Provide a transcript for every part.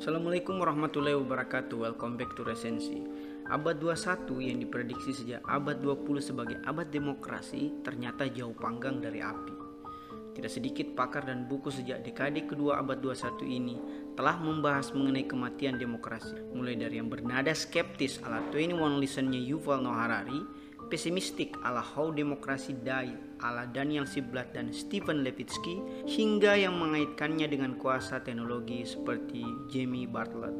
Assalamualaikum warahmatullahi wabarakatuh. Welcome back to Resensi. Abad 21 yang diprediksi sejak abad 20 sebagai abad demokrasi ternyata jauh panggang dari api. Tidak sedikit pakar dan buku sejak dekade kedua abad 21 ini telah membahas mengenai kematian demokrasi. Mulai dari yang bernada skeptis ala 21 Listennya Yuval Noah Harari pesimistik ala How Democracy Died ala Daniel Siblat dan Stephen Levitsky hingga yang mengaitkannya dengan kuasa teknologi seperti Jamie Bartlett.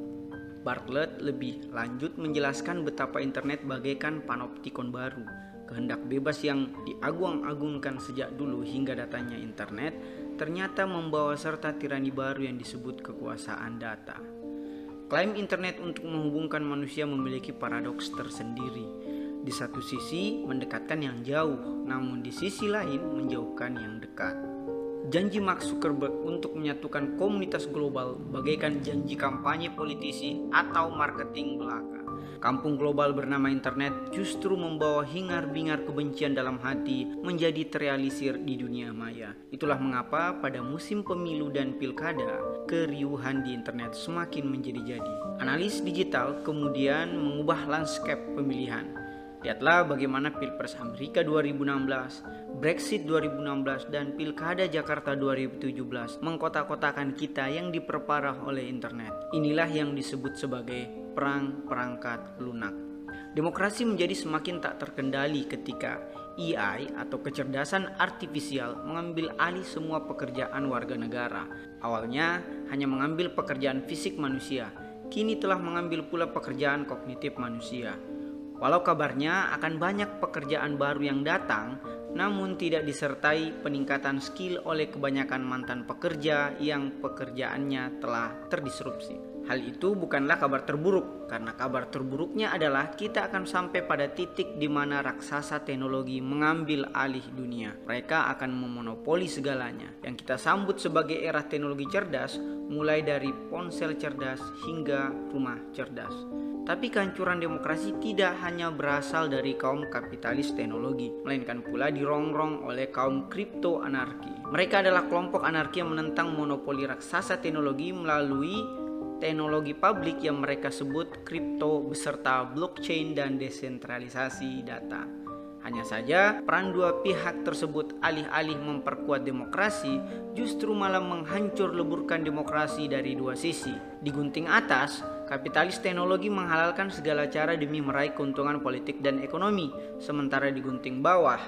Bartlett lebih lanjut menjelaskan betapa internet bagaikan panoptikon baru, kehendak bebas yang diagung-agungkan sejak dulu hingga datanya internet ternyata membawa serta tirani baru yang disebut kekuasaan data. Klaim internet untuk menghubungkan manusia memiliki paradoks tersendiri di satu sisi mendekatkan yang jauh, namun di sisi lain menjauhkan yang dekat. Janji Mark Zuckerberg untuk menyatukan komunitas global bagaikan janji kampanye politisi atau marketing belaka. Kampung global bernama internet justru membawa hingar-bingar kebencian dalam hati menjadi terrealisir di dunia maya. Itulah mengapa pada musim pemilu dan pilkada, keriuhan di internet semakin menjadi-jadi. Analis digital kemudian mengubah landscape pemilihan Lihatlah bagaimana Pilpres Amerika 2016, Brexit 2016, dan Pilkada Jakarta 2017 mengkotak-kotakan kita yang diperparah oleh internet. Inilah yang disebut sebagai perang perangkat lunak. Demokrasi menjadi semakin tak terkendali ketika AI atau kecerdasan artifisial mengambil alih semua pekerjaan warga negara. Awalnya hanya mengambil pekerjaan fisik manusia, kini telah mengambil pula pekerjaan kognitif manusia. Walau kabarnya akan banyak pekerjaan baru yang datang, namun tidak disertai peningkatan skill oleh kebanyakan mantan pekerja yang pekerjaannya telah terdisrupsi. Hal itu bukanlah kabar terburuk, karena kabar terburuknya adalah kita akan sampai pada titik di mana raksasa teknologi mengambil alih dunia. Mereka akan memonopoli segalanya. Yang kita sambut sebagai era teknologi cerdas, mulai dari ponsel cerdas hingga rumah cerdas. Tapi kehancuran demokrasi tidak hanya berasal dari kaum kapitalis teknologi, melainkan pula dirongrong oleh kaum kripto anarki. Mereka adalah kelompok anarki yang menentang monopoli raksasa teknologi melalui teknologi publik yang mereka sebut kripto beserta blockchain dan desentralisasi data. Hanya saja, peran dua pihak tersebut alih-alih memperkuat demokrasi, justru malah menghancur leburkan demokrasi dari dua sisi. Di gunting atas, Kapitalis teknologi menghalalkan segala cara demi meraih keuntungan politik dan ekonomi, sementara di gunting bawah,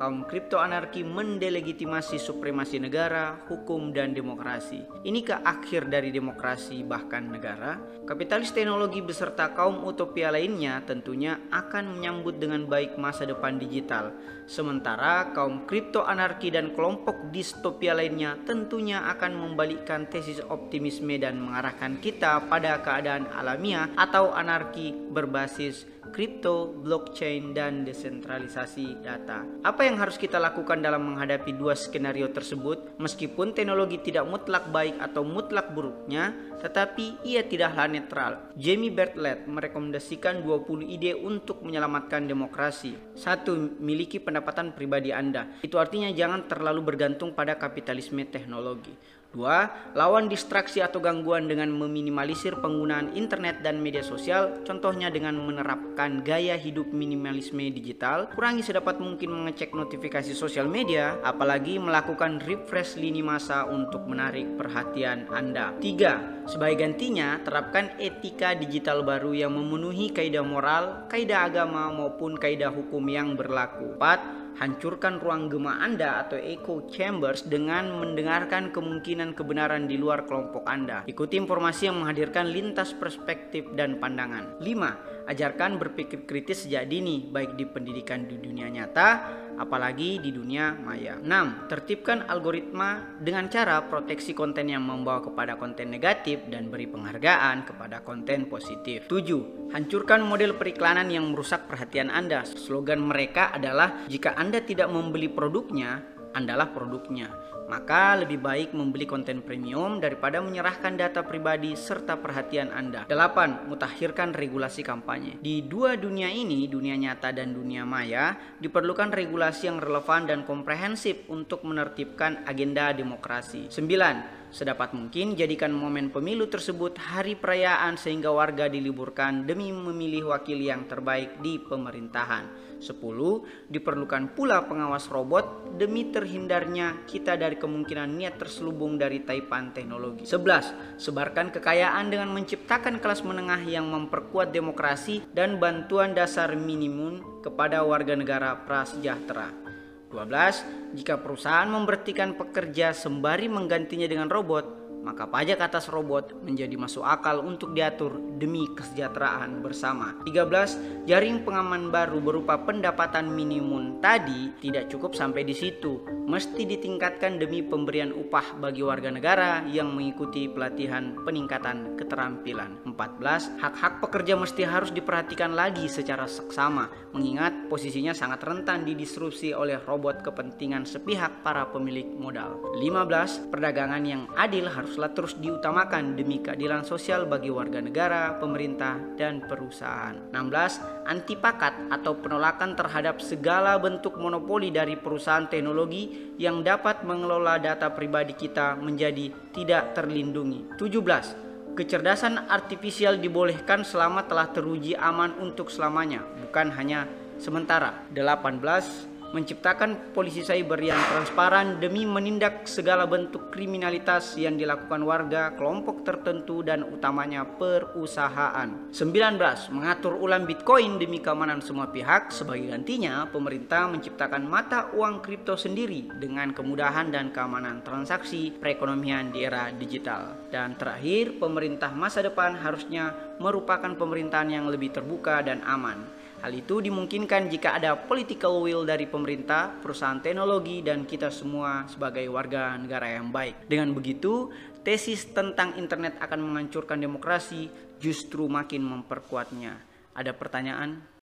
kaum kripto anarki mendelegitimasi supremasi negara, hukum, dan demokrasi. Inikah akhir dari demokrasi bahkan negara? Kapitalis teknologi beserta kaum utopia lainnya tentunya akan menyambut dengan baik masa depan digital. Sementara kaum kripto anarki dan kelompok distopia lainnya tentunya akan membalikkan tesis optimisme dan mengarahkan kita pada keadaan alamiah atau anarki berbasis kripto, blockchain, dan desentralisasi data. Apa yang harus kita lakukan dalam menghadapi dua skenario tersebut? Meskipun teknologi tidak mutlak baik atau mutlak buruknya, tetapi ia tidaklah netral. Jamie Bartlett merekomendasikan 20 ide untuk menyelamatkan demokrasi. Satu, miliki pendapatan pribadi Anda. Itu artinya jangan terlalu bergantung pada kapitalisme teknologi. Dua, lawan distraksi atau gangguan dengan meminimalisir penggunaan internet dan media sosial, contohnya dengan menerapkan gaya hidup minimalisme digital, kurangi sedapat mungkin mengecek notifikasi sosial media, apalagi melakukan refresh lini masa untuk menarik perhatian Anda. Tiga, sebagai gantinya, terapkan etika digital baru yang memenuhi kaidah moral, kaidah agama maupun kaidah hukum yang berlaku. Empat, hancurkan ruang gema Anda atau echo chambers dengan mendengarkan kemungkinan kebenaran di luar kelompok Anda. Ikuti informasi yang menghadirkan lintas perspektif dan pandangan. 5. Ajarkan berpikir kritis sejak dini, baik di pendidikan di dunia nyata, apalagi di dunia maya. 6. Tertibkan algoritma dengan cara proteksi konten yang membawa kepada konten negatif dan beri penghargaan kepada konten positif. 7. Hancurkan model periklanan yang merusak perhatian Anda. Slogan mereka adalah jika Anda tidak membeli produknya, Andalah produknya maka lebih baik membeli konten premium daripada menyerahkan data pribadi serta perhatian Anda. 8. Mutakhirkan regulasi kampanye. Di dua dunia ini, dunia nyata dan dunia maya, diperlukan regulasi yang relevan dan komprehensif untuk menertibkan agenda demokrasi. 9 Sedapat mungkin jadikan momen pemilu tersebut hari perayaan sehingga warga diliburkan demi memilih wakil yang terbaik di pemerintahan. 10. Diperlukan pula pengawas robot demi terhindarnya kita dari kemungkinan niat terselubung dari taipan teknologi. 11. Sebarkan kekayaan dengan menciptakan kelas menengah yang memperkuat demokrasi dan bantuan dasar minimum kepada warga negara prasejahtera. 12. Jika perusahaan memberhentikan pekerja sembari menggantinya dengan robot, maka pajak atas robot menjadi masuk akal untuk diatur demi kesejahteraan bersama. 13. Jaring pengaman baru berupa pendapatan minimum tadi tidak cukup sampai di situ, mesti ditingkatkan demi pemberian upah bagi warga negara yang mengikuti pelatihan peningkatan keterampilan. 14. Hak-hak pekerja mesti harus diperhatikan lagi secara seksama, mengingat posisinya sangat rentan didisrupsi oleh robot kepentingan sepihak para pemilik modal. 15. Perdagangan yang adil harus haruslah terus diutamakan demi keadilan sosial bagi warga negara, pemerintah, dan perusahaan. 16. Antipakat atau penolakan terhadap segala bentuk monopoli dari perusahaan teknologi yang dapat mengelola data pribadi kita menjadi tidak terlindungi. 17. Kecerdasan artifisial dibolehkan selama telah teruji aman untuk selamanya, bukan hanya sementara. 18 menciptakan polisi cyber yang transparan demi menindak segala bentuk kriminalitas yang dilakukan warga, kelompok tertentu dan utamanya perusahaan. 19. Mengatur ulang Bitcoin demi keamanan semua pihak. Sebagai gantinya, pemerintah menciptakan mata uang kripto sendiri dengan kemudahan dan keamanan transaksi perekonomian di era digital. Dan terakhir, pemerintah masa depan harusnya merupakan pemerintahan yang lebih terbuka dan aman Hal itu dimungkinkan jika ada political will dari pemerintah, perusahaan teknologi, dan kita semua sebagai warga negara yang baik. Dengan begitu, tesis tentang internet akan menghancurkan demokrasi justru makin memperkuatnya. Ada pertanyaan?